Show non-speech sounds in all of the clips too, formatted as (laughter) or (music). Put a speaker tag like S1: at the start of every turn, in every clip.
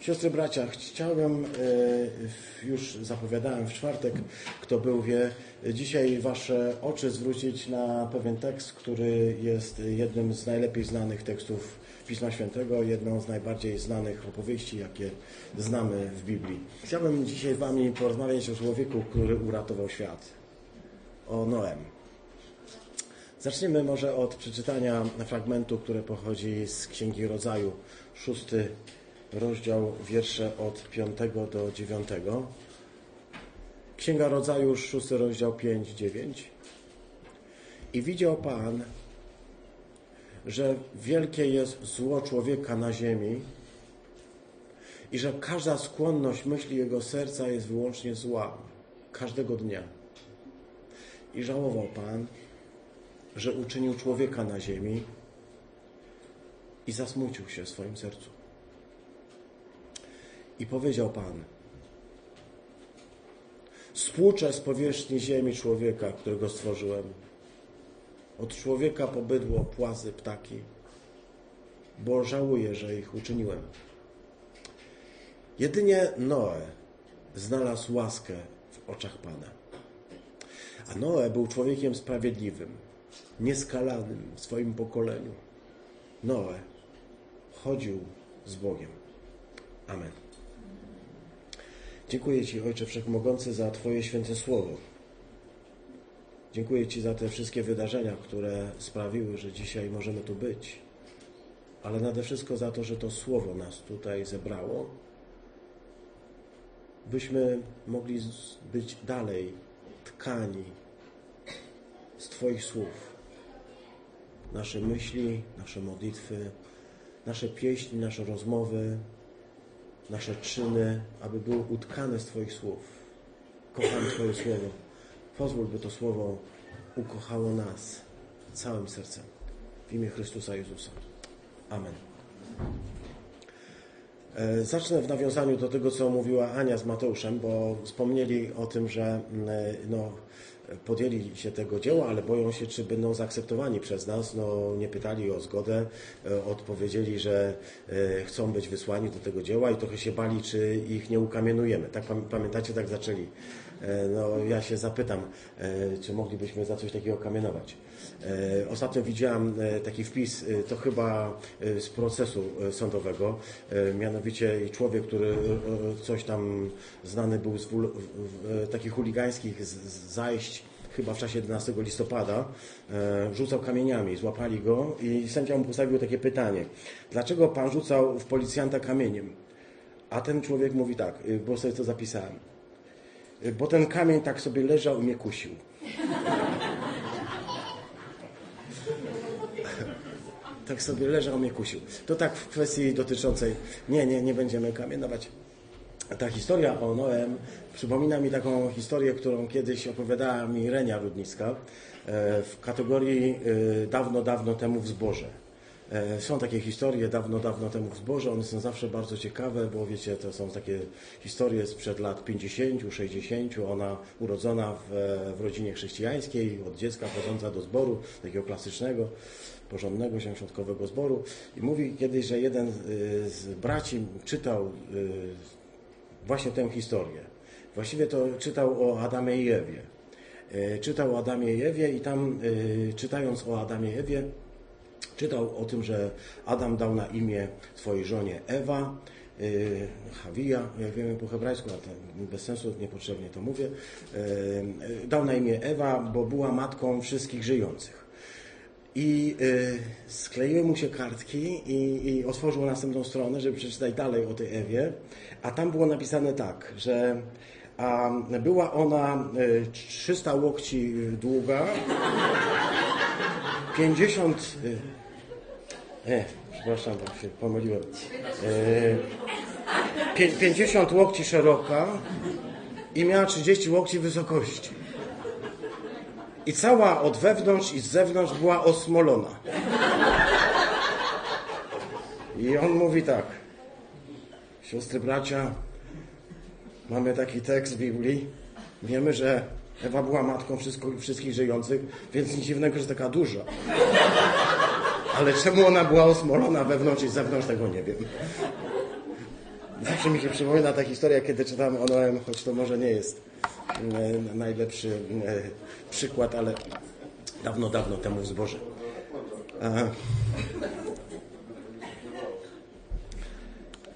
S1: Siostry, bracia, chciałem, e, już zapowiadałem w czwartek, kto był wie, dzisiaj Wasze oczy zwrócić na pewien tekst, który jest jednym z najlepiej znanych tekstów Pisma Świętego, jedną z najbardziej znanych opowieści, jakie znamy w Biblii. Chciałbym dzisiaj Wami porozmawiać o człowieku, który uratował świat, o Noem. Zaczniemy może od przeczytania fragmentu, który pochodzi z Księgi Rodzaju, szósty rozdział, wiersze od 5 do 9. Księga Rodzaju, szósty rozdział 5-9. I widział Pan, że wielkie jest zło człowieka na ziemi i że każda skłonność myśli jego serca jest wyłącznie zła, każdego dnia. I żałował Pan, że uczynił człowieka na ziemi i zasmucił się w swoim sercu. I powiedział Pan, spłuczę z powierzchni ziemi człowieka, którego stworzyłem. Od człowieka po bydło, płazy, ptaki, bo żałuję, że ich uczyniłem. Jedynie Noe znalazł łaskę w oczach Pana. A Noe był człowiekiem sprawiedliwym, nieskalanym w swoim pokoleniu. Noe chodził z Bogiem. Amen. Dziękuję Ci, Ojcze Wszechmogący, za Twoje święte słowo. Dziękuję Ci za te wszystkie wydarzenia, które sprawiły, że dzisiaj możemy tu być. Ale nade wszystko za to, że to słowo nas tutaj zebrało, byśmy mogli być dalej tkani z Twoich słów. Nasze myśli, nasze modlitwy, nasze pieśni, nasze rozmowy, nasze czyny, aby były utkane z Twoich słów. Kocham Twoje słowo. Pozwól, by to słowo ukochało nas całym sercem. W imię Chrystusa Jezusa. Amen. E, zacznę w nawiązaniu do tego, co mówiła Ania z Mateuszem, bo wspomnieli o tym, że mm, no, podjęli się tego dzieła, ale boją się, czy będą zaakceptowani przez nas. No, nie pytali o zgodę, e, odpowiedzieli, że e, chcą być wysłani do tego dzieła i trochę się bali, czy ich nie ukamienujemy. Tak pamiętacie, tak zaczęli. E, no, ja się zapytam, czy moglibyśmy za coś takiego kamienować. Ostatnio widziałem taki wpis, to chyba z procesu sądowego, mianowicie człowiek, który coś tam znany był z takich chuligańskich zajść chyba w czasie 11 listopada, e, rzucał kamieniami, złapali go i sędzia mu postawił takie pytanie. Dlaczego pan rzucał w policjanta kamieniem? A ten człowiek mówi tak, bo sobie to zapisałem. Y, bo ten kamień tak sobie leżał i mnie kusił. tak sobie leżał, mnie kusił. To tak w kwestii dotyczącej, nie, nie, nie będziemy kamienować ta historia o Noem przypomina mi taką historię, którą kiedyś opowiadała mi Renia Rudnicka e, w kategorii e, dawno, dawno temu w zborze. E, są takie historie dawno, dawno temu w zborze, one są zawsze bardzo ciekawe, bo wiecie, to są takie historie sprzed lat 50, 60. Ona urodzona w, w rodzinie chrześcijańskiej, od dziecka chodząca do zboru, takiego klasycznego, porządnego, świątkowego zboru. I mówi kiedyś, że jeden z braci czytał właśnie tę historię. Właściwie to czytał o Adamie i Ewie. E, czytał o Adamie i Ewie i tam e, czytając o Adamie i Ewie, czytał o tym, że Adam dał na imię swojej żonie Ewa, Hawija, jak wiemy po hebrajsku, ale bez sensu, niepotrzebnie to mówię, e, dał na imię Ewa, bo była matką wszystkich żyjących. I y, skleiły mu się kartki i, i otworzył następną stronę, żeby przeczytać dalej o tej Ewie. A tam było napisane tak, że a, była ona y, 300 łokci długa, 50... Y, e, przepraszam, bo się pomyliłem. E, 50 łokci szeroka i miała 30 łokci wysokości. I cała od wewnątrz i z zewnątrz była osmolona. I on mówi tak. Siostry, bracia, mamy taki tekst w Biblii. Wiemy, że Ewa była matką wszystkich żyjących, więc nic dziwnego, że taka duża. Ale czemu ona była osmolona wewnątrz i zewnątrz, tego nie wiem. zawsze mi się przypomina ta historia, kiedy czytam o Noem, choć to może nie jest e, najlepszy e, przykład, ale dawno, dawno temu w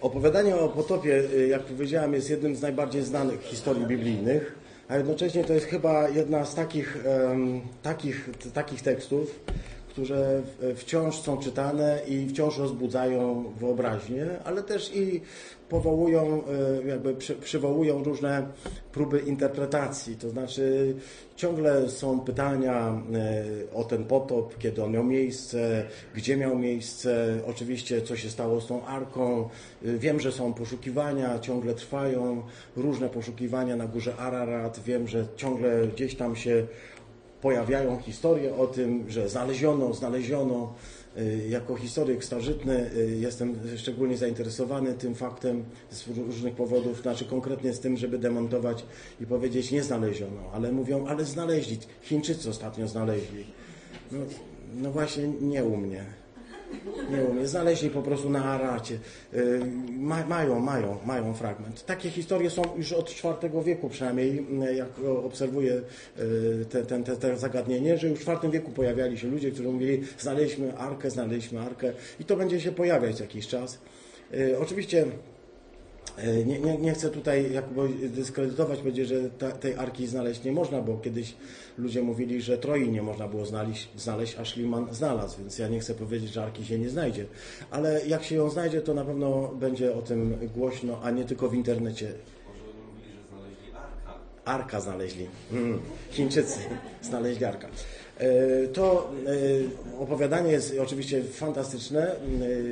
S1: Opowiadanie o potopie, y, jak powiedziałem, jest jednym z najbardziej znanych historii biblijnych, a jednocześnie to jest chyba jedna z takich, takich, takich tekstów, które wciąż są czytane i wciąż rozbudzają wyobraźnię, ale też i powołują, y, jakby przy, przywołują różne próby interpretacji. To znaczy ciągle są pytania y, o ten potop, kiedy on miał miejsce, gdzie miał miejsce, oczywiście co się stało z tą arką. Y, Wiem, że są poszukiwania, ciągle trwają różne poszukiwania na górze Ararat. Wiem, że ciągle gdzieś tam się pojawiają historie o tym, że znaleziono, znaleziono. Y, Jako historyk starożytny y, jestem szczególnie zainteresowany tym faktem z różnych powodów, znaczy konkretnie z tym, żeby demontować i powiedzieć nie znaleziono, ale mówią, ale znaleźli. Chińczycy ostatnio znaleźli. No, no właśnie nie u mnie. Nie umiem. Znaleźli po prostu na Aracie. Y, Ma, mają, mają, mają fragment. Takie historie są już od IV wieku przynajmniej, y, jak obserwuję y, te, ten, te, te zagadnienie, że już w IV wieku pojawiali się ludzie, którzy mówili znaleźliśmy arkę, znaleźliśmy arkę i to będzie się pojawiać jakiś czas. Oczywiście Nie, nie, nie chcę tutaj jakby dyskredytować, powiedzieć, że ta, tej arki znaleźć nie można, bo kiedyś ludzie mówili, że Troi nie można było znaleźć, znaleźć, a Schliemann znalazł, więc ja nie chcę powiedzieć, że arki się nie znajdzie. Ale jak się ją znajdzie, to na pewno będzie o tym głośno, a nie tylko w internecie.
S2: Może oni mówili, że znaleźli arka.
S1: Arka znaleźli. Chińczycy (laughs) znaleźli arka. E, To e, opowiadanie jest oczywiście fantastyczne, e,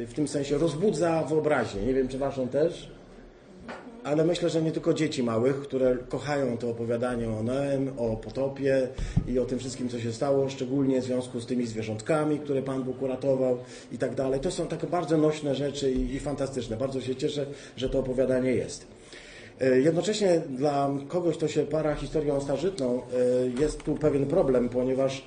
S1: w tym sensie rozbudza wyobraźnię. Nie wiem, czy waszą też, ale myślę, że nie tylko dzieci małych, które kochają to opowiadanie o Noem, o potopie i o tym wszystkim, co się stało, szczególnie w związku z tymi zwierzątkami, które Pan Bóg uratował i tak dalej. To są takie bardzo nośne rzeczy i, i fantastyczne. Bardzo się cieszę, że to opowiadanie jest. E, Jednocześnie dla kogoś, kto się para historią starożytną, e, jest tu pewien problem, ponieważ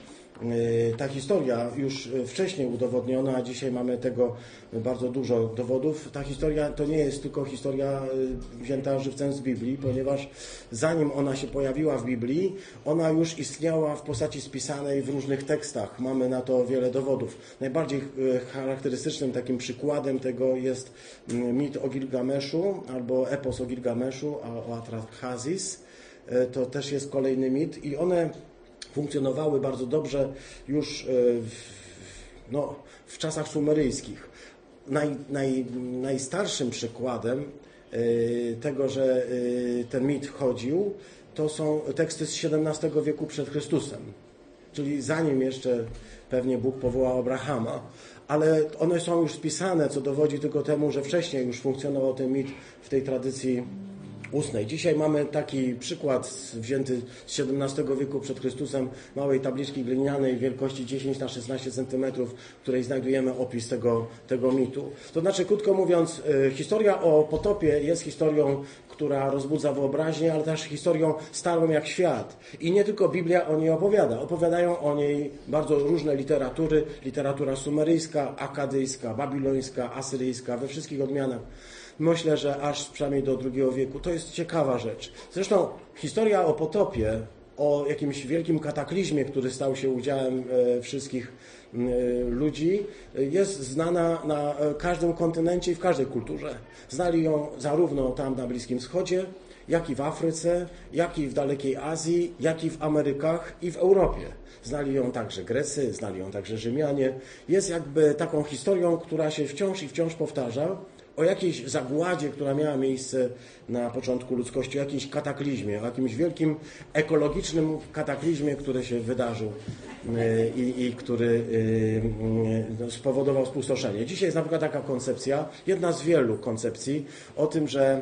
S1: ta historia już e, wcześniej udowodniona, a dzisiaj mamy tego bardzo dużo dowodów. Ta historia to nie jest tylko historia e, wzięta żywcem z Biblii, ponieważ zanim ona się pojawiła w Biblii, ona już istniała w postaci spisanej w różnych tekstach. Mamy na to wiele dowodów. Najbardziej e, charakterystycznym takim przykładem tego jest mit o Gilgameszu albo epos o Gilgameszu, o Atrahasis. E, To też jest kolejny mit i one funkcjonowały bardzo dobrze już e, w, no, w czasach sumeryjskich. Naj, naj, najstarszym przykładem e, tego, że e, ten mit chodził, to są teksty z XVII wieku przed Chrystusem. Czyli zanim jeszcze pewnie Bóg powołał Abrahama, ale one są już spisane, co dowodzi tylko temu, że wcześniej już funkcjonował ten mit w tej tradycji ustnej. Dzisiaj mamy taki przykład wzięty z XVII wieku przed Chrystusem, małej tabliczki glinianej wielkości 10 na 16 cm, w której znajdujemy opis tego, tego mitu. To znaczy, krótko mówiąc, y, historia o potopie jest historią, która rozbudza wyobraźnię, ale też historią starą jak świat. I nie tylko Biblia o niej opowiada. Opowiadają o niej bardzo różne literatury, literatura sumeryjska, akadyjska, babilońska, asyryjska, we wszystkich odmianach. Myślę, że aż przynajmniej do II wieku. To jest ciekawa rzecz. Zresztą historia o potopie, o jakimś wielkim kataklizmie, który stał się udziałem e, wszystkich e, ludzi, jest znana na e, każdym kontynencie i w każdej kulturze. Znali ją zarówno tam na Bliskim Wschodzie, jak i w Afryce, jak i w dalekiej Azji, jak i w Amerykach i w Europie. Znali ją także Grecy, znali ją także Rzymianie. Jest jakby taką historią, która się wciąż i wciąż powtarza o jakiejś zagładzie, która miała miejsce na początku ludzkości, o jakimś kataklizmie, o jakimś wielkim ekologicznym kataklizmie, który się wydarzył y, i, i który y, y, spowodował spustoszenie. Dzisiaj jest na przykład taka koncepcja, jedna z wielu koncepcji o tym, że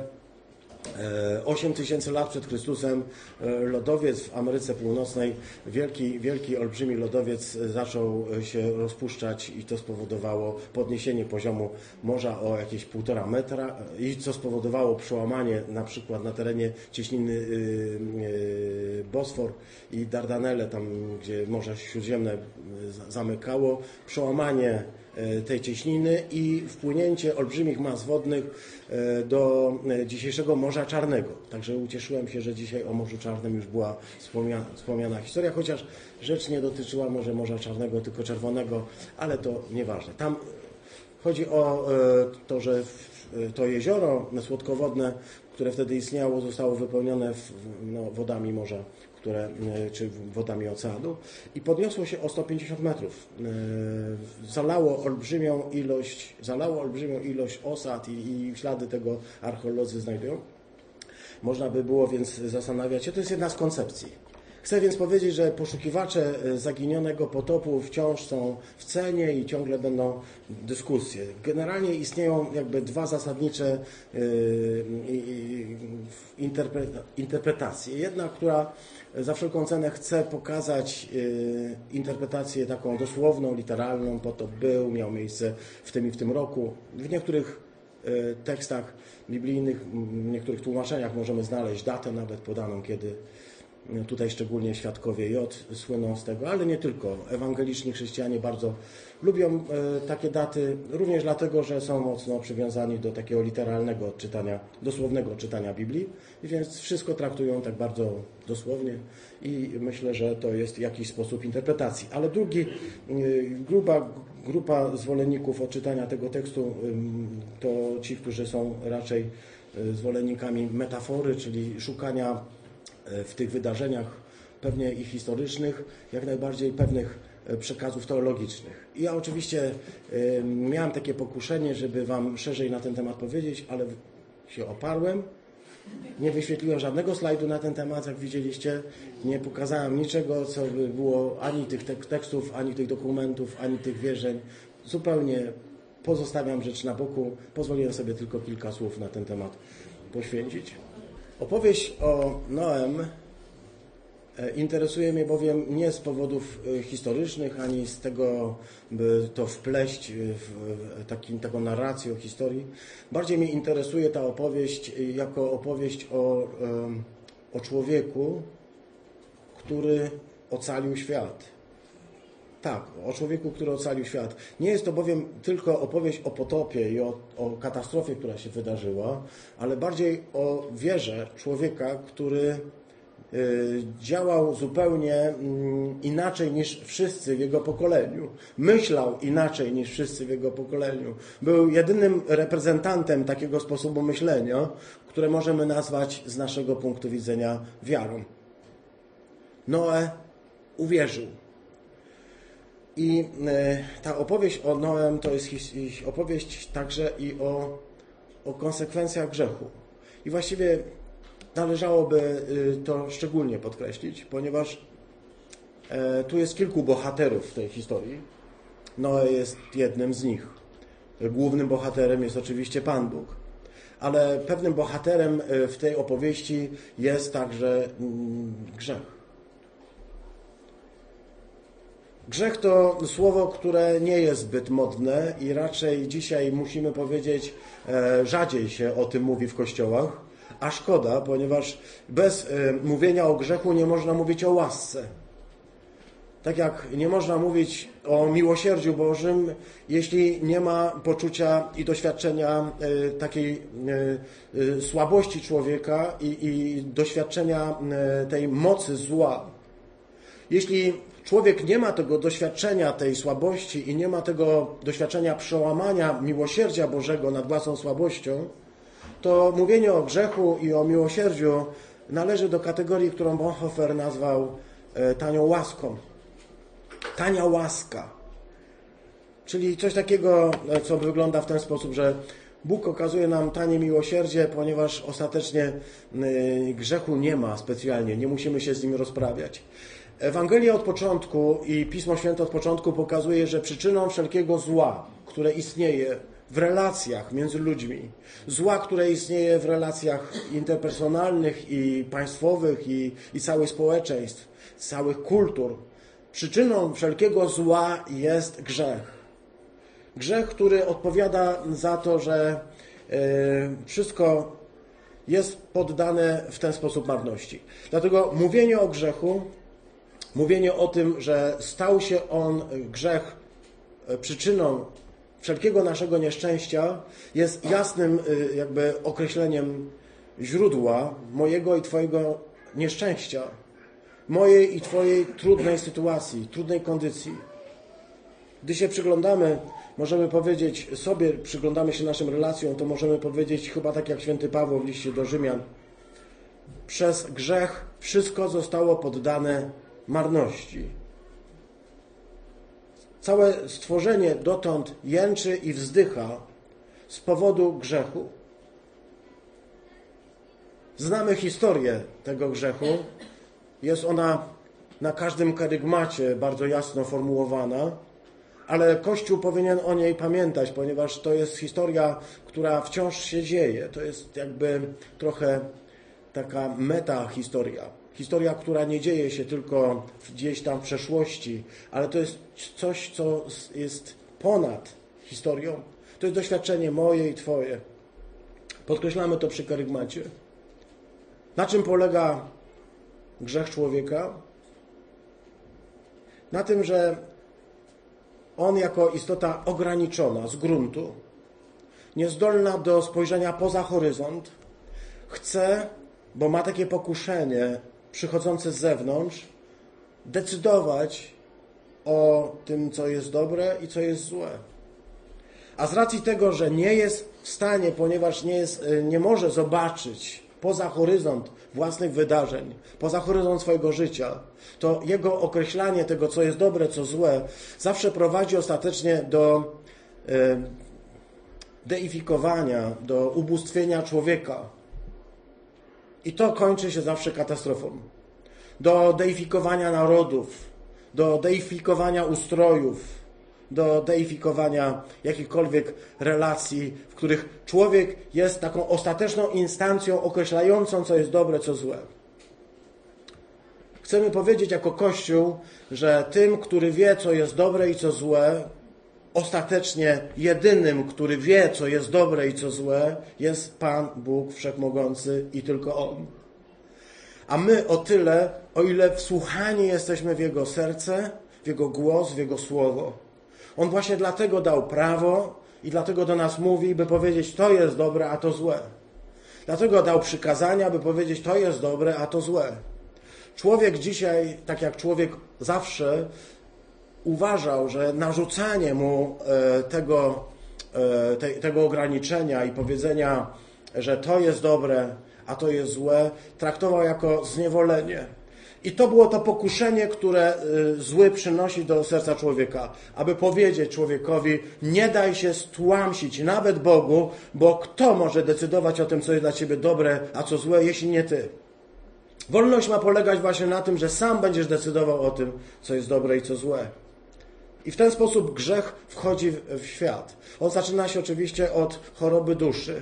S1: 8 tysięcy lat przed Chrystusem e, lodowiec w Ameryce Północnej, wielki, wielki, olbrzymi lodowiec e, zaczął się rozpuszczać i to spowodowało podniesienie poziomu morza o jakieś półtora metra i co spowodowało przełamanie na przykład na terenie cieśniny y, y, Bosfor i Dardanelle, tam gdzie Morze Śródziemne y, za- zamykało, przełamanie e, tej cieśniny i wpłynięcie olbrzymich mas wodnych e, do e, dzisiejszego Morza Czarnego. Także ucieszyłem się, że dzisiaj o Morzu Czarnym już była wspomniana, wspomniana historia, chociaż rzecz nie dotyczyła może Morza Czarnego, tylko Czerwonego, ale to nieważne. Tam chodzi o to, że to jezioro słodkowodne, które wtedy istniało, zostało wypełnione w, no, wodami morza które, e, czy wodami oceanu i podniosło się o 150 metrów. E, zalało olbrzymią ilość, zalało olbrzymią ilość osad i, i ślady tego archeolodzy znajdują. Można by było więc zastanawiać się, to jest jedna z koncepcji Chcę więc powiedzieć, że poszukiwacze e, zaginionego potopu wciąż są w cenie i ciągle będą dyskusje. Generalnie istnieją jakby dwa zasadnicze e, interpretacje. Jedna, która za wszelką cenę chce pokazać e, interpretację taką dosłowną, literalną, potop był, miał miejsce w tym i w tym roku. W niektórych tekstach biblijnych, w niektórych tłumaczeniach możemy znaleźć datę nawet podaną, kiedy Tutaj szczególnie świadkowie J słyną z tego, ale nie tylko. Ewangeliczni chrześcijanie bardzo lubią e, takie daty, również dlatego, że są mocno przywiązani do takiego literalnego czytania, dosłownego czytania Biblii, więc wszystko traktują tak bardzo dosłownie i myślę, że to jest jakiś sposób interpretacji. Ale drugi, e, gruba grupa zwolenników odczytania tego tekstu to ci, którzy są raczej e, zwolennikami metafory, czyli szukania E, w tych wydarzeniach, pewnie i historycznych, jak najbardziej pewnych e, przekazów teologicznych. I ja oczywiście e, miałem takie pokuszenie, żeby Wam szerzej na ten temat powiedzieć, ale się oparłem. Nie wyświetliłem żadnego slajdu na ten temat, jak widzieliście. Nie pokazałem niczego, co by było ani tych tekstów, ani tych dokumentów, ani tych wierzeń. Zupełnie pozostawiam rzecz na boku. Pozwoliłem sobie tylko kilka słów na ten temat poświęcić. Opowieść o Noem e, interesuje mnie bowiem nie z powodów e, historycznych, ani z tego, by to wpleść w takim, taką narrację o historii. Bardziej mnie interesuje ta opowieść jako opowieść o, o człowieku, który ocalił świat. Tak, o człowieku, który ocalił świat. Nie jest to bowiem tylko opowieść o potopie i o, o, katastrofie, która się wydarzyła, ale bardziej o wierze człowieka, który y, działał zupełnie mm, inaczej niż wszyscy w jego pokoleniu. Myślał inaczej niż wszyscy w jego pokoleniu. Był jedynym reprezentantem takiego sposobu myślenia, które możemy nazwać z naszego punktu widzenia wiarą. Noe uwierzył. I e, ta opowieść o Noem to jest opowieść także i o, o konsekwencjach grzechu. I właściwie należałoby y, to szczególnie podkreślić, ponieważ e, tu jest kilku bohaterów w tej historii. Noe jest jednym z nich. Głównym bohaterem jest oczywiście Pan Bóg. Ale pewnym bohaterem e, w tej opowieści jest także mm, grzech. Grzech to słowo, które nie jest zbyt modne i raczej dzisiaj musimy powiedzieć, e, rzadziej się o tym mówi w kościołach, a szkoda, ponieważ bez e, mówienia o grzechu nie można mówić o łasce. Tak jak nie można mówić o miłosierdziu Bożym, jeśli nie ma poczucia i doświadczenia e, takiej słabości człowieka i, i doświadczenia tej mocy zła. Jeśli człowiek nie ma tego doświadczenia tej słabości i nie ma tego doświadczenia przełamania miłosierdzia Bożego nad własną słabością, to mówienie o grzechu i o miłosierdziu należy do kategorii, którą Bonhoeffer nazwał e, tanią łaską. Tania łaska. Czyli coś takiego, e, co wygląda w ten sposób, że Bóg okazuje nam tanie miłosierdzie, ponieważ ostatecznie e, grzechu nie ma specjalnie, nie musimy się z nim rozprawiać. Ewangelia od początku i Pismo Święte od początku pokazuje, że przyczyną wszelkiego zła, które istnieje w relacjach między ludźmi, zła, które istnieje w relacjach interpersonalnych i państwowych i, i całych społeczeństw, całych kultur, przyczyną wszelkiego zła jest grzech. Grzech, który odpowiada za to, że e, wszystko jest poddane w ten sposób marności. Dlatego mówienie o grzechu Mówienie o tym, że stał się on grzech e, przyczyną wszelkiego naszego nieszczęścia jest jasnym y, jakby określeniem źródła mojego i Twojego nieszczęścia, mojej i Twojej trudnej sytuacji, trudnej kondycji. Gdy się przyglądamy, możemy powiedzieć sobie, przyglądamy się naszym relacjom, to możemy powiedzieć chyba tak jak święty Paweł w liście do Rzymian. Przez grzech wszystko zostało poddane marności. Całe stworzenie dotąd jęczy i wzdycha z powodu grzechu. Znamy historię tego grzechu. Jest ona na każdym karygmacie bardzo jasno formułowana, ale Kościół powinien o niej pamiętać, ponieważ to jest historia, która wciąż się dzieje. To jest jakby trochę taka meta historia. Historia, która nie dzieje się tylko gdzieś tam w przeszłości, ale to jest coś, co jest ponad historią. To jest doświadczenie moje i Twoje. Podkreślamy to przy karygmacie. Na czym polega grzech człowieka? Na tym, że on jako istota ograniczona z gruntu, niezdolna do spojrzenia poza horyzont, chce, bo ma takie pokuszenie przychodzące z zewnątrz, decydować o tym, co jest dobre i co jest złe. A z racji tego, że nie jest w stanie, ponieważ nie, jest, nie może zobaczyć poza horyzont własnych wydarzeń, poza horyzont swojego życia, to jego określanie tego, co jest dobre, co złe, zawsze prowadzi ostatecznie do e, deifikowania, do ubóstwienia człowieka. I to kończy się zawsze katastrofą. Do deifikowania narodów, do deifikowania ustrojów, do deifikowania jakichkolwiek relacji, w których człowiek jest taką ostateczną instancją określającą, co jest dobre, co złe. Chcemy powiedzieć jako Kościół, że tym, który wie, co jest dobre i co złe, ostatecznie jedynym, który wie, co jest dobre i co złe, jest Pan Bóg Wszechmogący i tylko On. A my o tyle, o ile wsłuchani jesteśmy w Jego serce, w Jego głos, w Jego słowo. On właśnie dlatego dał prawo i dlatego do nas mówi, by powiedzieć, to jest dobre, a to złe. Dlatego dał przykazania, by powiedzieć, to jest dobre, a to złe. Człowiek dzisiaj, tak jak człowiek zawsze, uważał, że narzucanie mu e, tego, e, tego ograniczenia i powiedzenia, że to jest dobre, a to jest złe, traktował jako zniewolenie. I to było to pokuszenie, które y, zły przynosi do serca człowieka, aby powiedzieć człowiekowi: Nie daj się stłamsić, nawet Bogu, bo kto może decydować o tym, co jest dla ciebie dobre, a co złe, jeśli nie ty. Wolność ma polegać właśnie na tym, że sam będziesz decydował o tym, co jest dobre i co złe. I w ten sposób grzech wchodzi w świat. On zaczyna się oczywiście od choroby duszy.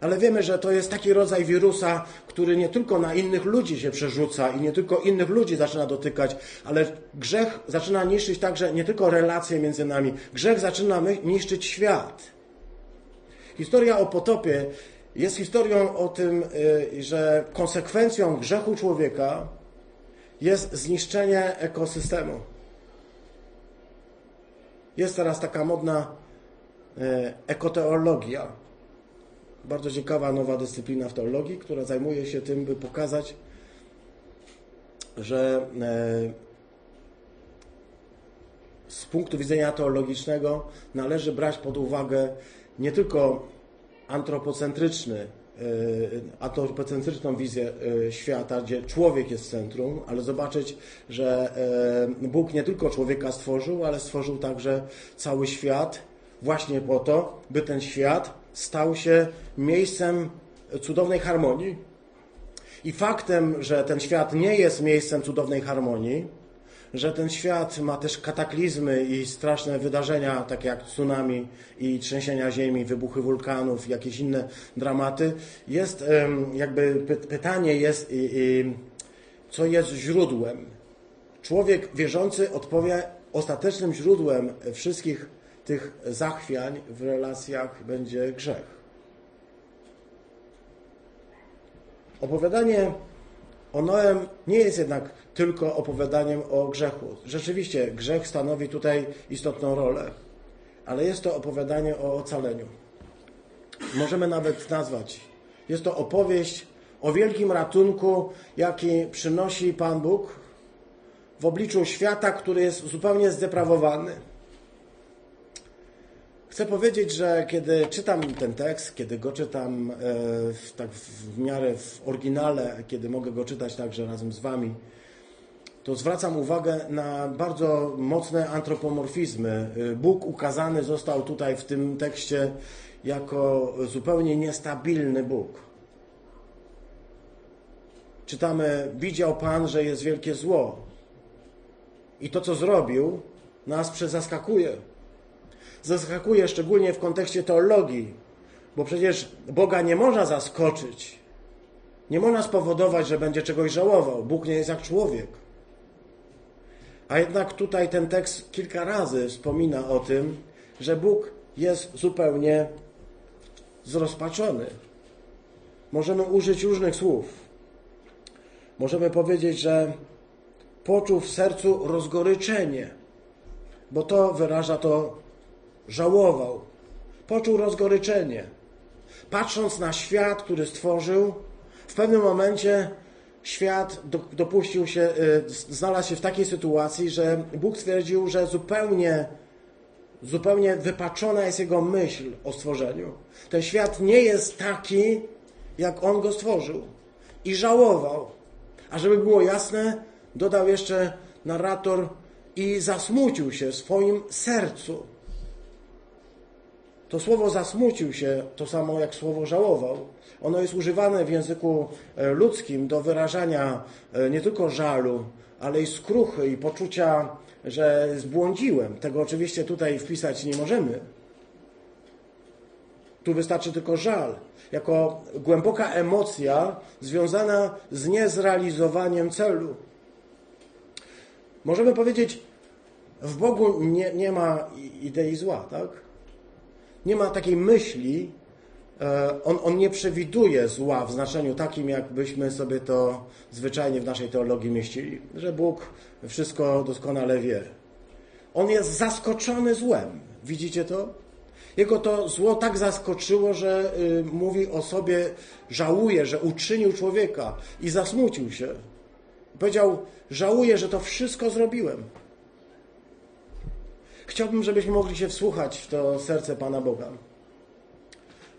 S1: Ale wiemy, że to jest taki rodzaj wirusa, który nie tylko na innych ludzi się przerzuca i nie tylko innych ludzi zaczyna dotykać, ale grzech zaczyna niszczyć także nie tylko relacje między nami, grzech zaczyna niszczyć świat. Historia o potopie jest historią o tym, y, że konsekwencją grzechu człowieka jest zniszczenie ekosystemu. Jest teraz taka modna y, ekoteologia. Bardzo ciekawa nowa dyscyplina w teologii, która zajmuje się tym, by pokazać, że e, z punktu widzenia teologicznego należy brać pod uwagę nie tylko antropocentryczny, e, antropocentryczną wizję e, świata, gdzie człowiek jest w centrum, ale zobaczyć, że Bóg nie tylko człowieka stworzył, ale stworzył także cały świat właśnie po to, by ten świat stał się miejscem cudownej harmonii. I faktem, że ten świat nie jest miejscem cudownej harmonii, że ten świat ma też kataklizmy i straszne wydarzenia, takie jak tsunami i trzęsienia ziemi, wybuchy wulkanów, jakieś inne dramaty, jest jakby pytanie jest, co jest źródłem. Człowiek wierzący odpowie, ostatecznym źródłem wszystkich tych zachwiań w relacjach będzie grzech. Opowiadanie o Noem nie jest jednak tylko opowiadaniem o grzechu. Rzeczywiście grzech stanowi tutaj istotną rolę, ale jest to opowiadanie o ocaleniu. Możemy nawet nazwać. Jest to opowieść o wielkim ratunku, jaki przynosi Pan Bóg w obliczu świata, który jest zupełnie zdeprawowany. Chcę powiedzieć, że kiedy czytam ten tekst, kiedy go czytam e, w, tak w miarę w oryginale, kiedy mogę go czytać także razem z Wami, to zwracam uwagę na bardzo mocne antropomorfizmy. E, Bóg ukazany został tutaj w tym tekście jako zupełnie niestabilny Bóg. Czytamy, widział Pan, że jest wielkie zło. I to, co zrobił, nas przezaskakuje. Zaskakuje szczególnie w kontekście teologii, bo przecież Boga nie można zaskoczyć. Nie można spowodować, że będzie czegoś żałował. Bóg nie jest jak człowiek. A jednak tutaj ten tekst kilka razy wspomina o tym, że Bóg jest zupełnie zrozpaczony. Możemy użyć różnych słów. Możemy powiedzieć, że poczuł w sercu rozgoryczenie, bo to wyraża to żałował. Poczuł rozgoryczenie. Patrząc na świat, który stworzył, w pewnym momencie świat dopuścił się, y, znalazł się w takiej sytuacji, że Bóg stwierdził, że zupełnie, zupełnie wypaczona jest jego myśl o stworzeniu. Ten świat nie jest taki, jak on go stworzył. I żałował. A żeby było jasne, dodał jeszcze narrator i zasmucił się w swoim sercu. To słowo zasmucił się, to samo jak słowo żałował. Ono jest używane w języku e, ludzkim do wyrażania e, nie tylko żalu, ale i skruchy i poczucia, że zbłądziłem. Tego oczywiście tutaj wpisać nie możemy. Tu wystarczy tylko żal, jako głęboka emocja związana z niezrealizowaniem celu. Możemy powiedzieć, w Bogu nie, nie ma idei zła, tak? Nie ma takiej myśli, e, on, on nie przewiduje zła w znaczeniu takim, jakbyśmy sobie to zwyczajnie w naszej teologii mieścili, że Bóg wszystko doskonale wie. On jest zaskoczony złem. Widzicie to? Jego to zło tak zaskoczyło, że y, mówi o sobie, żałuje, że uczynił człowieka i zasmucił się. Powiedział, żałuję, że to wszystko zrobiłem. Chciałbym, żebyśmy mogli się wsłuchać w to serce Pana Boga.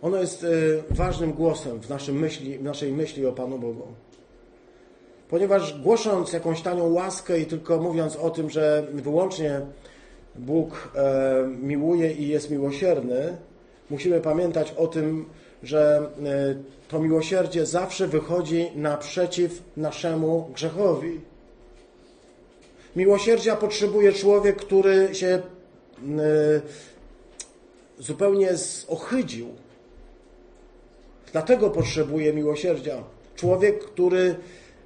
S1: Ono jest y, ważnym głosem w, naszym myśli, w naszej myśli o Panu Bogu. Ponieważ głosząc jakąś tanią łaskę i tylko mówiąc o tym, że wyłącznie Bóg e, miłuje i jest miłosierny, musimy pamiętać o tym, że e, to miłosierdzie zawsze wychodzi naprzeciw naszemu grzechowi. Miłosierdzia potrzebuje człowiek, który się E, zupełnie ochydził. Dlatego potrzebuje miłosierdzia. Człowiek, który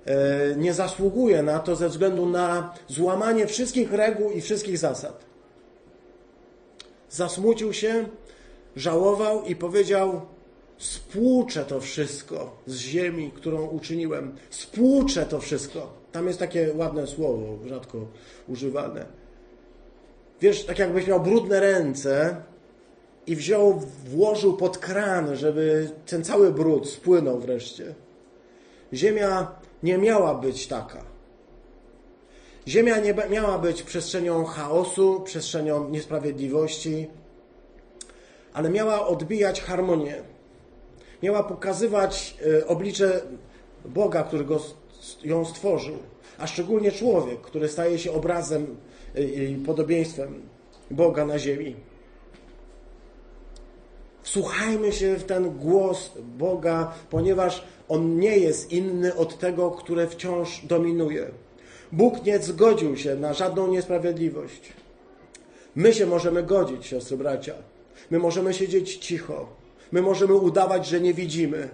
S1: e, nie zasługuje na to ze względu na złamanie wszystkich reguł i wszystkich zasad. Zasmucił się, żałował i powiedział: Spłuczę to wszystko z ziemi, którą uczyniłem. Spłuczę to wszystko. Tam jest takie ładne słowo, rzadko używane. Wiesz, tak jakbyś miał brudne ręce i wziął, włożył pod kran, żeby ten cały brud spłynął wreszcie. Ziemia nie miała być taka. Ziemia nie miała być przestrzenią chaosu, przestrzenią niesprawiedliwości, ale miała odbijać harmonię. Miała pokazywać e, oblicze Boga, który go, ją stworzył, a szczególnie człowiek, który staje się obrazem i podobieństwem Boga na ziemi. Wsłuchajmy się w ten głos Boga, ponieważ on nie jest inny od tego, które wciąż dominuje. Bóg nie zgodził się na żadną niesprawiedliwość. My się możemy godzić, siostry bracia. My możemy siedzieć cicho. My możemy udawać, że nie widzimy.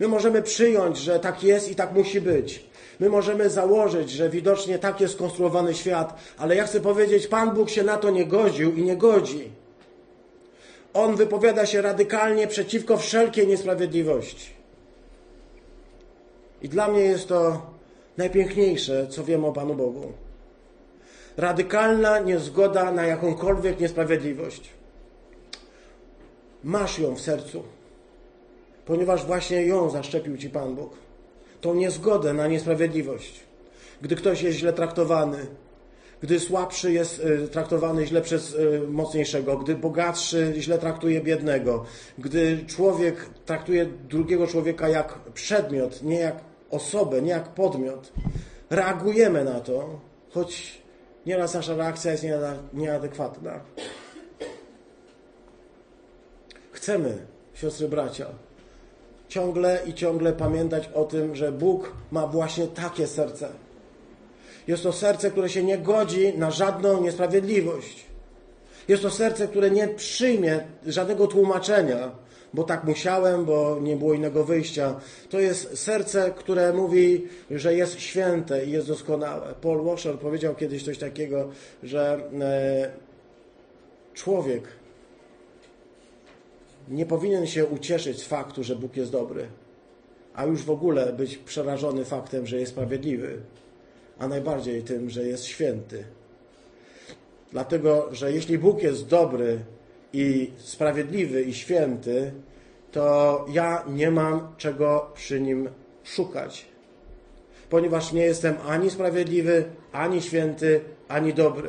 S1: My możemy przyjąć, że tak jest i tak musi być. My możemy założyć, że widocznie tak jest skonstruowany świat, ale ja chcę powiedzieć, Pan Bóg się na to nie godził i nie godzi. On wypowiada się radykalnie przeciwko wszelkiej niesprawiedliwości. I dla mnie jest to najpiękniejsze, co wiem o Panu Bogu. Radykalna niezgoda na jakąkolwiek niesprawiedliwość. masz ją w sercu, ponieważ właśnie ją zaszczepił Ci Pan Bóg. Tą niezgodę na niesprawiedliwość. Gdy ktoś jest źle traktowany, gdy słabszy jest y, traktowany źle przez y, mocniejszego, gdy bogatszy źle traktuje biednego, gdy człowiek traktuje drugiego człowieka jak przedmiot, nie jak osobę, nie jak podmiot, reagujemy na to, choć nieraz nasza reakcja jest nieadekwatna. Chcemy, siostry bracia, ciągle i ciągle pamiętać o tym, że Bóg ma właśnie takie serce. Jest to serce, które się nie godzi na żadną niesprawiedliwość. Jest to serce, które nie przyjmie żadnego tłumaczenia, bo tak musiałem, bo nie było innego wyjścia. To jest serce, które mówi, że jest święte i jest doskonałe. Paul Washer powiedział kiedyś coś takiego, że e, człowiek nie powinien się ucieszyć z faktu, że Bóg jest dobry, a już w ogóle być przerażony faktem, że jest sprawiedliwy, a najbardziej tym, że jest święty. Dlatego, że jeśli Bóg jest dobry i sprawiedliwy i święty, to ja nie mam czego przy nim szukać. Ponieważ nie jestem ani sprawiedliwy, ani święty, ani dobry.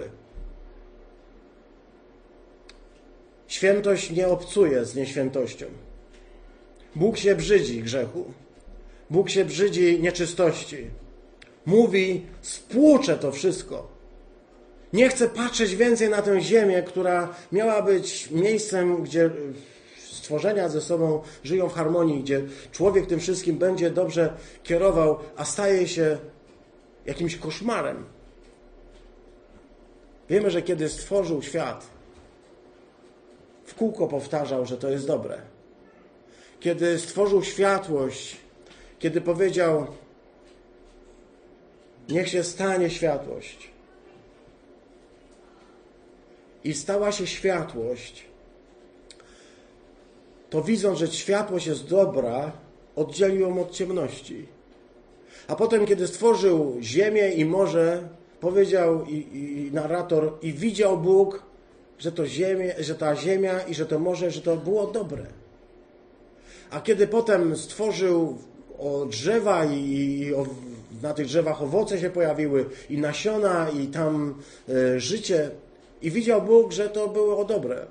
S1: Świętość nie obcuje z nieświętością. Bóg się brzydzi grzechu. Bóg się brzydzi nieczystości. Mówi, spłuczę to wszystko. Nie chcę patrzeć więcej na tę ziemię, która miała być miejscem, gdzie stworzenia ze sobą żyją w harmonii, gdzie człowiek tym wszystkim będzie dobrze kierował, a staje się jakimś koszmarem. Wiemy, że kiedy stworzył świat, w kółko powtarzał, że to jest dobre. Kiedy stworzył światłość, kiedy powiedział, niech się stanie światłość. I stała się światłość, to widząc, że światłość jest dobra, oddzielił ją od ciemności. A potem, kiedy stworzył ziemię i morze, powiedział i, i, narrator, i widział Bóg, że, to ziemię, że ta ziemia i że to morze, że to było dobre. A kiedy potem stworzył drzewa i, i o, na tych drzewach owoce się pojawiły i nasiona i tam e, życie i widział Bóg, że to było dobre.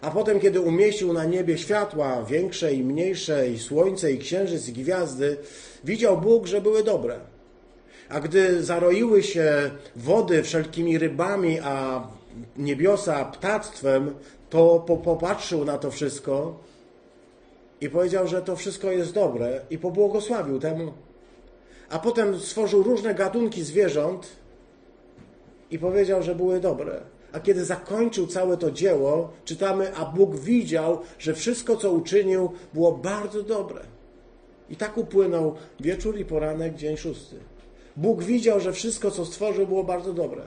S1: A potem, kiedy umieścił na niebie światła większe i mniejsze, i słońce, i księżyc, i gwiazdy, widział Bóg, że były dobre. A gdy zaroiły się wody wszelkimi rybami, a niebiosa ptactwem, to popatrzył na to wszystko i powiedział, że to wszystko jest dobre i pobłogosławił temu. A potem stworzył różne gatunki zwierząt i powiedział, że były dobre. A kiedy zakończył całe to dzieło, czytamy, a Bóg widział, że wszystko, co uczynił, było bardzo dobre. I tak upłynął wieczór i poranek, dzień szósty. Bóg widział, że wszystko, co stworzył, było bardzo dobre.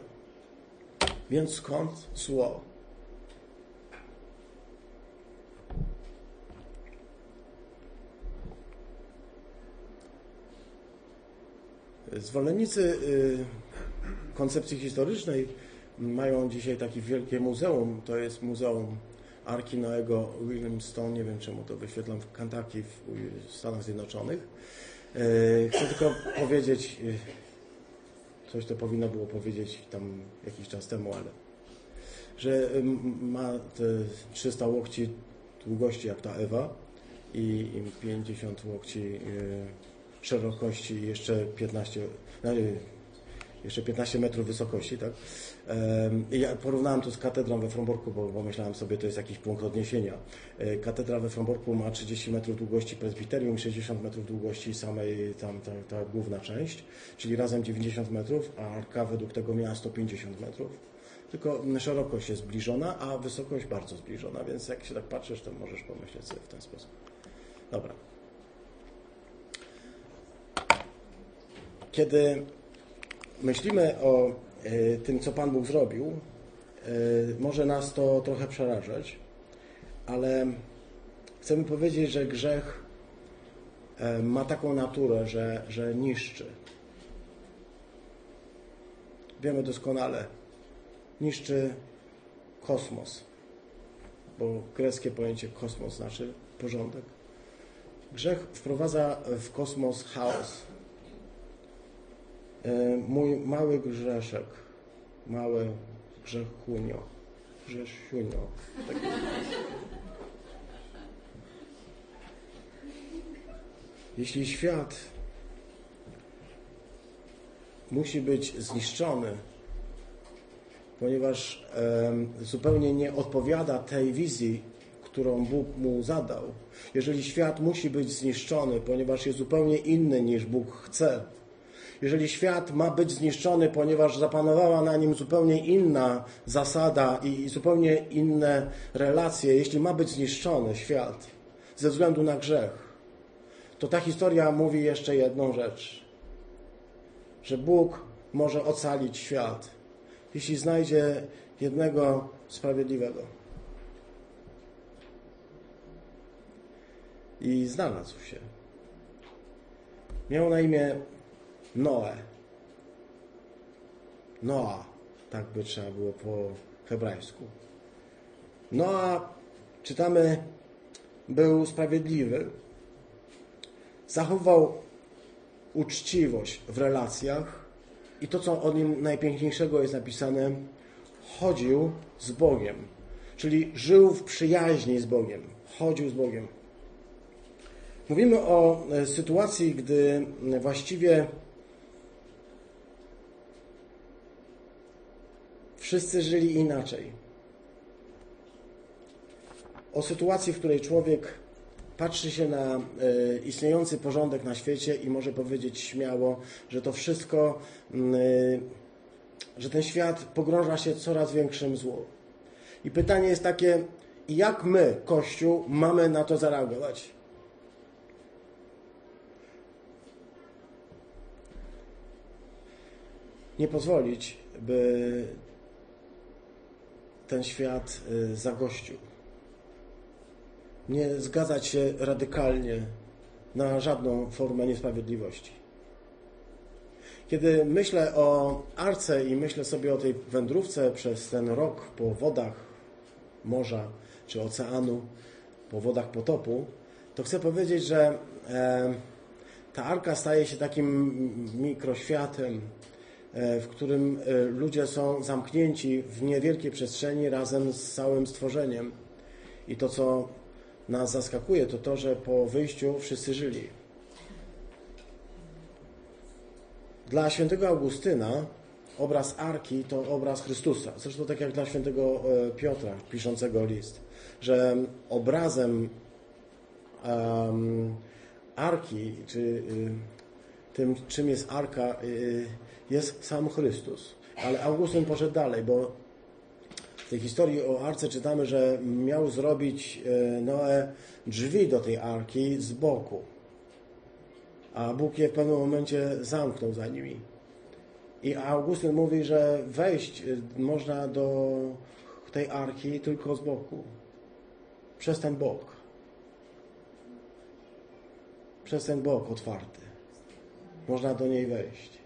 S1: Więc skąd zło? Zwolennicy y, koncepcji historycznej mają dzisiaj takie wielkie muzeum. To jest Muzeum Arki Noego Williamstone. Nie wiem, czemu to wyświetlam w Kentucky w Stanach Zjednoczonych. Y, chcę tylko powiedzieć, y, coś to powinno było powiedzieć tam jakiś czas temu, ale że ma te 300 łokci długości jak ta Ewa i 50 łokci y, szerokości i jeszcze 15, no, jeszcze 15 metrów wysokości, tak? I ja porównałem to z katedrą we Fromborku, bo pomyślałem sobie, to jest jakiś punkt odniesienia. E, katedra we Fromborku ma 30 metrów długości presbiterium i 60 metrów długości samej tam ta, ta główna część, czyli razem 90 metrów, a arka według tego miała 150 metrów. Tylko szerokość jest zbliżona, a wysokość bardzo zbliżona, więc jak się tak patrzysz, to możesz pomyśleć sobie w ten sposób. Dobra. Kiedy myślimy o e, tym, co Pan Bóg zrobił, e, może nas to trochę przerażać, ale chcemy powiedzieć, że grzech e, ma taką naturę, że, że niszczy. Wiemy doskonale, niszczy kosmos. bo greckie pojęcie kosmos znaczy porządek. Grzech wprowadza w kosmos chaos. E, mój mały grzeszek, mały grzechunio, grzesiunio. Tak. Jeśli świat musi być zniszczony, ponieważ e, zupełnie nie odpowiada tej wizji, którą Bóg mu zadał. Jeżeli świat musi być zniszczony, ponieważ jest zupełnie inny niż Bóg chce. Jeżeli świat ma być zniszczony, ponieważ zapanowała na nim zupełnie inna zasada i zupełnie inne relacje, jeśli ma być zniszczony świat ze względu na grzech, to ta historia mówi jeszcze jedną rzecz: że Bóg może ocalić świat, jeśli znajdzie jednego sprawiedliwego. i znalazł się. Miał na imię Noe. Noa, tak by trzeba było po hebrajsku. Noa, czytamy, był sprawiedliwy. Zachował uczciwość w relacjach i to, co o nim najpiękniejszego jest napisane, chodził z Bogiem, czyli żył w przyjaźni z Bogiem, chodził z Bogiem. Mówimy o e, sytuacji, gdy właściwie wszyscy żyli inaczej. O sytuacji, w której człowiek patrzy się na e, istniejący porządek na świecie i może powiedzieć śmiało, że to wszystko, e, że ten świat pogrąża się coraz większym złu. I pytanie jest takie, jak my, Kościół, mamy na to zareagować? nie pozwolić, by ten świat y, zagościł. Nie zgadzać się radykalnie na żadną formę niesprawiedliwości. Kiedy myślę o arce i myślę sobie o tej wędrówce przez ten rok po wodach morza czy oceanu, po wodach potopu, to chcę powiedzieć, że ta arka staje się takim mikroświatem, w którym e, ludzie są zamknięci w niewielkiej przestrzeni razem z całym stworzeniem. I to, co nas zaskakuje, to to, że po wyjściu wszyscy żyli. Dla świętego Augustyna obraz Arki to obraz Chrystusa. Zresztą tak jak dla świętego e, Piotra, piszącego list, że obrazem um, Arki, czy y, tym, czym jest Arka, y, jest sam Chrystus. Ale Augustyn poszedł dalej, bo w tej historii o arce czytamy, że miał zrobić e, Noe drzwi do tej arki z boku. A Bóg je w pewnym momencie zamknął za nimi. I Augustyn mówi, że wejść e, można do tej arki tylko z boku. Przez ten bok. Przez ten bok otwarty. Można do niej wejść.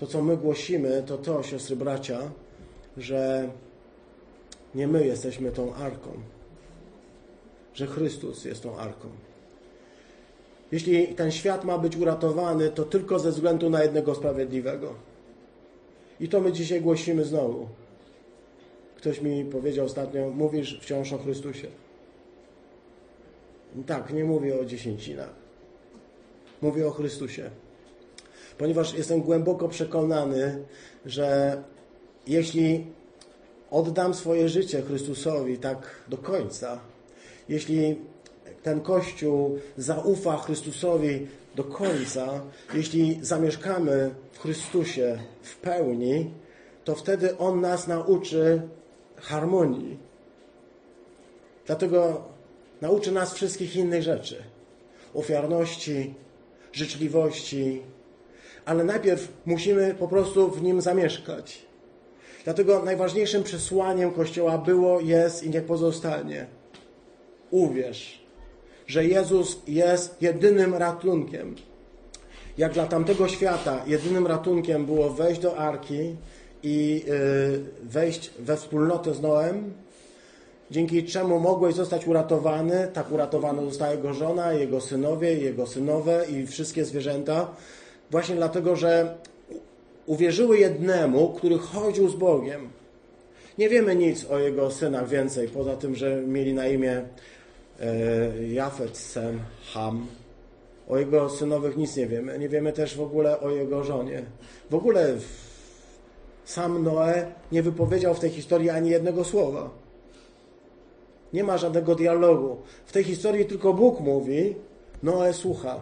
S1: To, co my głosimy, to to, siostry bracia, że nie my jesteśmy tą arką, że Chrystus jest tą arką. Jeśli ten świat ma być uratowany, to tylko ze względu na jednego sprawiedliwego. I to my dzisiaj głosimy znowu. Ktoś mi powiedział ostatnio, mówisz wciąż o Chrystusie. Tak, nie mówię o dziesięcinach. Mówię o Chrystusie ponieważ jestem głęboko przekonany, że jeśli oddam swoje życie Chrystusowi tak do końca, jeśli ten Kościół zaufa Chrystusowi do końca, jeśli zamieszkamy w Chrystusie w pełni, to wtedy On nas nauczy harmonii. Dlatego nauczy nas wszystkich innych rzeczy: ofiarności, życzliwości, ale najpierw musimy po prostu w nim zamieszkać. Dlatego najważniejszym przesłaniem Kościoła było, jest i niech pozostanie. Uwierz, że Jezus jest jedynym ratunkiem. Jak dla tamtego świata jedynym ratunkiem było wejść do arki i y, wejść we wspólnotę z Noem, dzięki czemu mogłeś zostać uratowany. Tak uratowana została jego żona, jego synowie, jego synowe i wszystkie zwierzęta. Właśnie dlatego, że uwierzyły jednemu, który chodził z Bogiem. Nie wiemy nic o jego synach więcej, poza tym, że mieli na imię e, Jafet, Sem, Ham. O jego synowych nic nie wiemy. Nie wiemy też w ogóle o jego żonie. W ogóle sam Noe nie wypowiedział w tej historii ani jednego słowa. Nie ma żadnego dialogu. W tej historii tylko Bóg mówi, Noe słucha.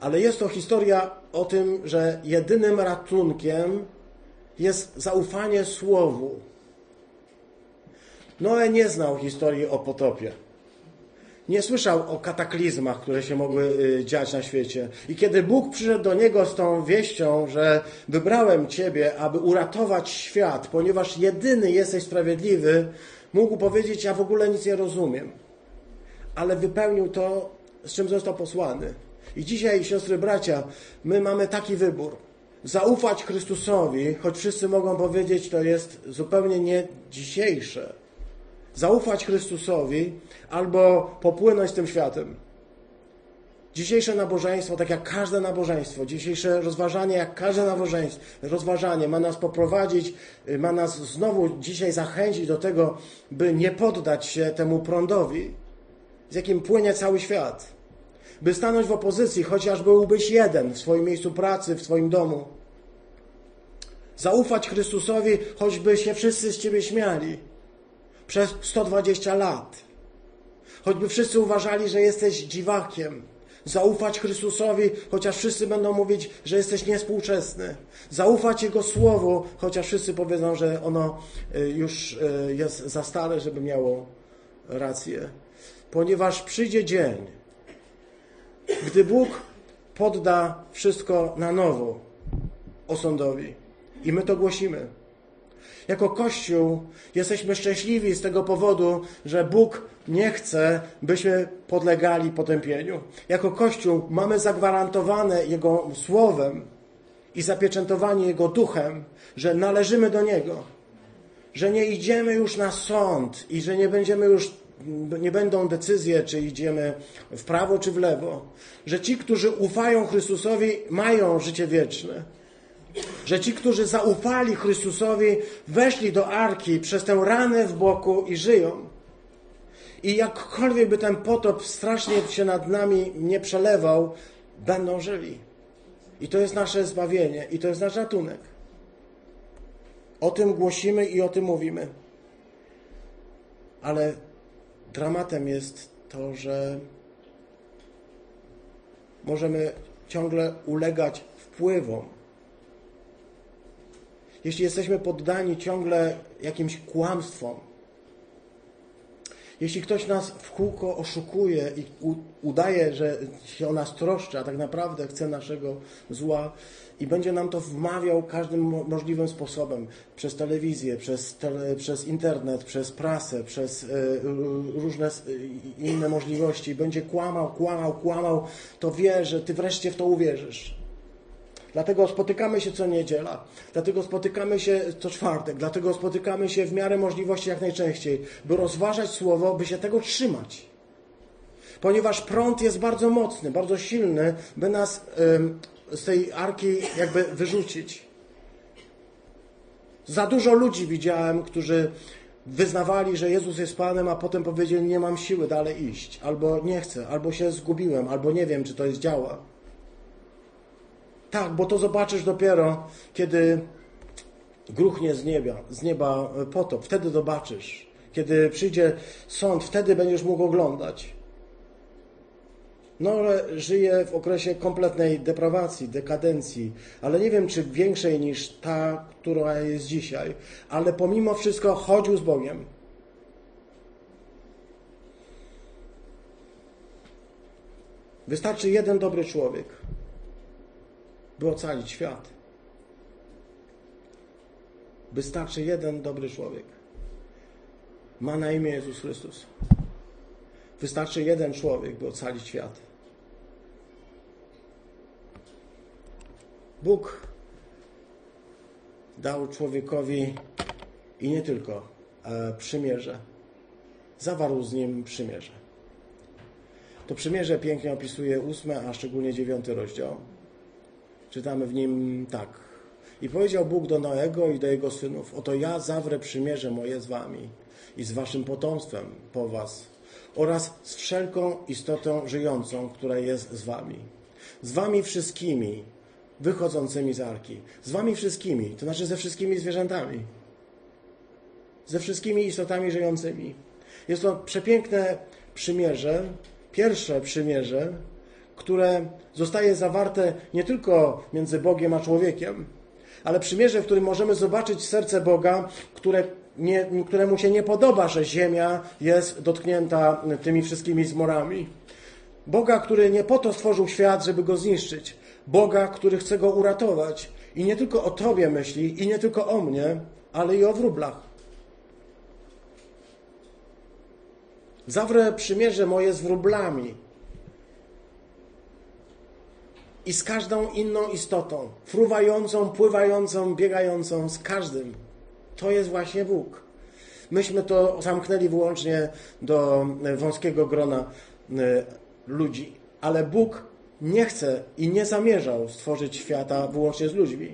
S1: Ale jest to historia o tym, że jedynym ratunkiem jest zaufanie Słowu. Noe nie znał historii o potopie. Nie słyszał o kataklizmach, które się mogły y, dziać na świecie. I kiedy Bóg przyszedł do niego z tą wieścią, że wybrałem Ciebie, aby uratować świat, ponieważ jedyny jesteś sprawiedliwy, mógł powiedzieć: Ja w ogóle nic nie rozumiem. Ale wypełnił to, z czym został posłany. I dzisiaj, siostry, bracia, my mamy taki wybór. Zaufać Chrystusowi, choć wszyscy mogą powiedzieć, to jest zupełnie nie dzisiejsze. Zaufać Chrystusowi albo popłynąć tym światem. Dzisiejsze nabożeństwo, tak jak każde nabożeństwo, dzisiejsze rozważanie, jak każde nabożeństwo, rozważanie ma nas poprowadzić, ma nas znowu dzisiaj zachęcić do tego, by nie poddać się temu prądowi, z jakim płynie cały świat by stanąć w opozycji, chociaż byłbyś jeden w swoim miejscu pracy, w swoim domu. Zaufać Chrystusowi, choćby się wszyscy z ciebie śmiali przez 120 lat. Choćby wszyscy uważali, że jesteś dziwakiem. Zaufać Chrystusowi, chociaż wszyscy będą mówić, że jesteś niespółczesny. Zaufać Jego Słowu, chociaż wszyscy powiedzą, że ono y, już y, jest za stare, żeby miało rację. Ponieważ przyjdzie dzień, gdy Bóg podda wszystko na nowo osądowi. I my to głosimy. Jako Kościół jesteśmy szczęśliwi z tego powodu, że Bóg nie chce, byśmy podlegali potępieniu. Jako Kościół mamy zagwarantowane Jego słowem i zapieczętowanie Jego duchem, że należymy do Niego. Że nie idziemy już na sąd i że nie będziemy już nie będą decyzje, czy idziemy w prawo, czy w lewo. Że ci, którzy ufają Chrystusowi, mają życie wieczne. Że ci, którzy zaufali Chrystusowi, weszli do arki przez tę ranę w boku i żyją. I jakkolwiek by ten potop strasznie się nad nami nie przelewał, będą żyli. I to jest nasze zbawienie, i to jest nasz ratunek. O tym głosimy i o tym mówimy. Ale dramatem jest to, że możemy ciągle ulegać wpływom. Jeśli jesteśmy poddani ciągle jakimś kłamstwom, jeśli ktoś nas w kółko oszukuje i udaje, że się o nas troszczy, a tak naprawdę chce naszego zła i będzie nam to wmawiał każdym możliwym sposobem, przez telewizję, przez, tele, przez internet, przez prasę, przez y, różne inne możliwości, będzie kłamał, kłamał, kłamał, to wie, że ty wreszcie w to uwierzysz. Dlatego spotykamy się co niedziela, dlatego spotykamy się co czwartek, dlatego spotykamy się w miarę możliwości jak najczęściej, by rozważać słowo, by się tego trzymać. Ponieważ prąd jest bardzo mocny, bardzo silny, by nas z tej arki jakby wyrzucić. Za dużo ludzi widziałem, którzy wyznawali, że Jezus jest Panem, a potem powiedzieli, nie mam siły dalej iść, albo nie chcę, albo się zgubiłem, albo nie wiem, czy to jest działa. Tak, bo to zobaczysz dopiero, kiedy gruchnie z nieba, z nieba potop. Wtedy zobaczysz. Kiedy przyjdzie sąd, wtedy będziesz mógł oglądać. No, żyje w okresie kompletnej deprawacji, dekadencji, ale nie wiem, czy większej niż ta, która jest dzisiaj. Ale pomimo wszystko chodził z Bogiem. Wystarczy jeden dobry człowiek, by ocalić świat. Wystarczy jeden dobry człowiek. Ma na imię Jezus Chrystus. Wystarczy jeden człowiek, by ocalić świat. Bóg dał człowiekowi i nie tylko e, przymierze. Zawarł z nim przymierze. To przymierze pięknie opisuje ósmy, a szczególnie dziewiąty rozdział. Czytamy w nim tak. I powiedział Bóg do Noego i do jego synów: Oto ja zawrę przymierze moje z wami i z waszym potomstwem po was oraz z wszelką istotą żyjącą, która jest z wami. Z wami wszystkimi wychodzącymi z arki. Z wami wszystkimi, to znaczy ze wszystkimi zwierzętami. Ze wszystkimi istotami żyjącymi. Jest to przepiękne przymierze, pierwsze przymierze, które zostaje zawarte nie tylko między Bogiem a człowiekiem, ale przymierze, w którym możemy zobaczyć serce Boga, które nie, któremu się nie podoba, że ziemia jest dotknięta tymi wszystkimi zmorami. Boga, który nie po to stworzył świat, żeby go zniszczyć. Boga, który chce go uratować. I nie tylko o Tobie myśli, i nie tylko o mnie, ale i o wróblach. Zawrę przymierze moje z wróblami i z każdą inną istotą, fruwającą, pływającą, biegającą, z każdym. To jest właśnie Bóg. Myśmy to zamknęli wyłącznie do wąskiego grona e, ludzi, ale Bóg nie chce i nie zamierzał stworzyć świata wyłącznie z ludźmi.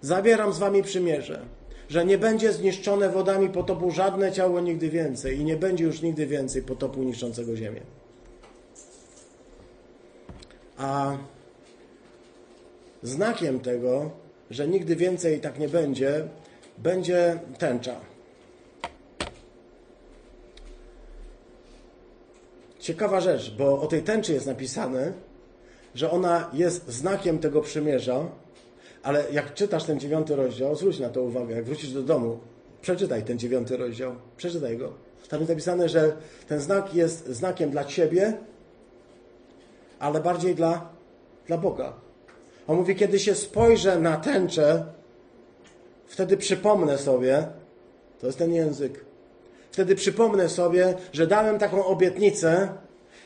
S1: Zabieram z wami przymierze, że nie będzie zniszczone wodami potopu żadne ciało nigdy więcej i nie będzie już nigdy więcej potopu niszczącego ziemię. A znakiem tego, że nigdy więcej tak nie będzie, będzie tęcza. Ciekawa rzecz, bo o tej tęczy jest napisane, że ona jest znakiem tego przymierza, ale jak czytasz ten dziewiąty rozdział, zwróć na to uwagę, jak wrócisz do domu, przeczytaj ten dziewiąty rozdział, przeczytaj go. Tam jest napisane, że ten znak jest znakiem dla ciebie, ale bardziej dla, dla Boga. On mówi, kiedy się spojrzę na tęczę, wtedy przypomnę sobie, to jest ten język, wtedy przypomnę sobie, że dałem taką obietnicę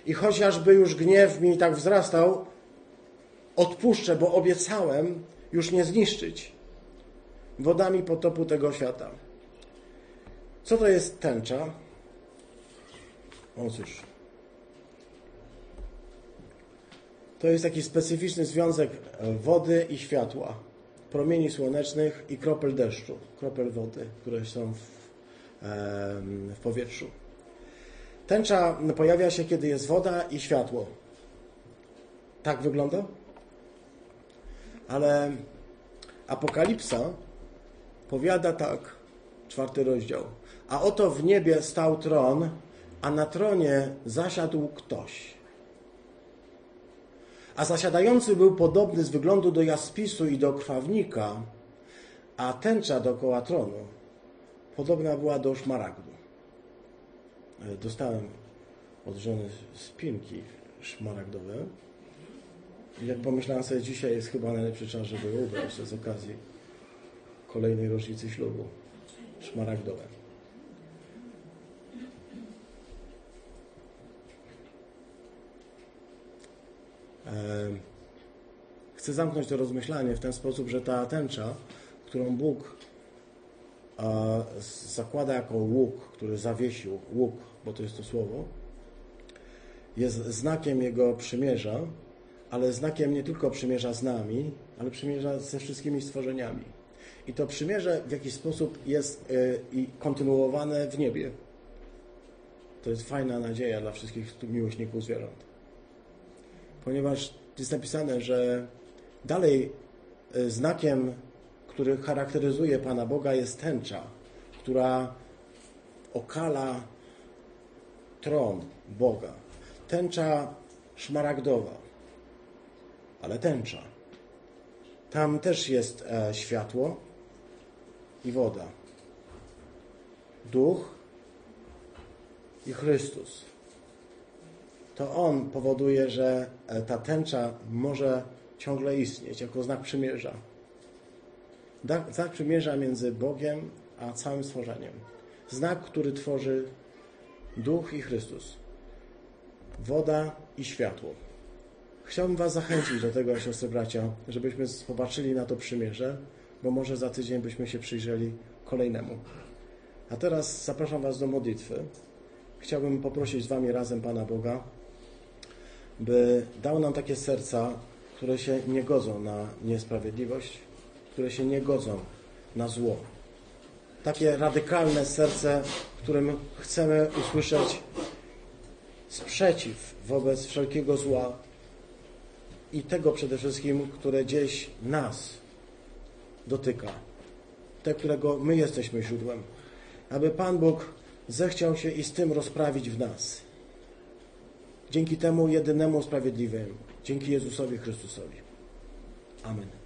S1: i chociażby już gniew mi tak wzrastał, odpuszczę, bo obiecałem już nie zniszczyć wodami potopu tego świata. Co to jest tęcza? O cóż. To jest taki specyficzny związek wody i światła, promieni słonecznych i kropel deszczu, kropel wody, które są w, w powietrzu. Tęcza pojawia się, kiedy jest woda i światło. Tak wygląda? Ale Apokalipsa powiada tak, czwarty rozdział. A oto w niebie stał tron, a na tronie zasiadł ktoś. A zasiadający był podobny z wyglądu do jaspisu i do krwawnika, a tęcza dookoła tronu podobna była do szmaragdu. E, dostałem od żony spinki szmaragdowe. I jak pomyślałem sobie, dzisiaj jest chyba najlepszy czas, żeby ubrać z okazji kolejnej rocznicy ślubu. Szmaragdowe. Chcę zamknąć to rozmyślanie w ten sposób, że ta tęcza, którą Bóg zakłada jako łuk, który zawiesił, łuk, bo to jest to słowo, jest znakiem Jego przymierza, ale znakiem nie tylko przymierza z nami, ale przymierza ze wszystkimi stworzeniami. I to przymierze w jakiś sposób jest y, i kontynuowane w niebie. To jest fajna nadzieja dla wszystkich miłośników zwierząt. Ponieważ jest napisane, że dalej y, znakiem, który charakteryzuje Pana Boga jest tęcza, która okala tron Boga. Tęcza szmaragdowa, ale tęcza. Tam też jest e, światło i woda. Duch i Chrystus. To On powoduje, że e, ta tęcza może ciągle istnieć jako znak przymierza. Znak przymierza między Bogiem a całym stworzeniem. Znak, który tworzy Duch i Chrystus. Woda i światło. Chciałbym Was zachęcić do tego, siostry bracia, żebyśmy popatrzyli na to przymierze, bo może za tydzień byśmy się przyjrzeli kolejnemu. A teraz zapraszam Was do modlitwy. Chciałbym poprosić z Wami razem Pana Boga, by dał nam takie serca, które się nie godzą na niesprawiedliwość, które się nie godzą na zło. Takie radykalne serce, w którym chcemy usłyszeć sprzeciw wobec wszelkiego zła i tego przede wszystkim, które gdzieś nas dotyka, te, którego my jesteśmy źródłem, aby Pan Bóg zechciał się i z tym rozprawić w nas. Dzięki temu jedynemu sprawiedliwemu, dzięki Jezusowi Chrystusowi. Amen.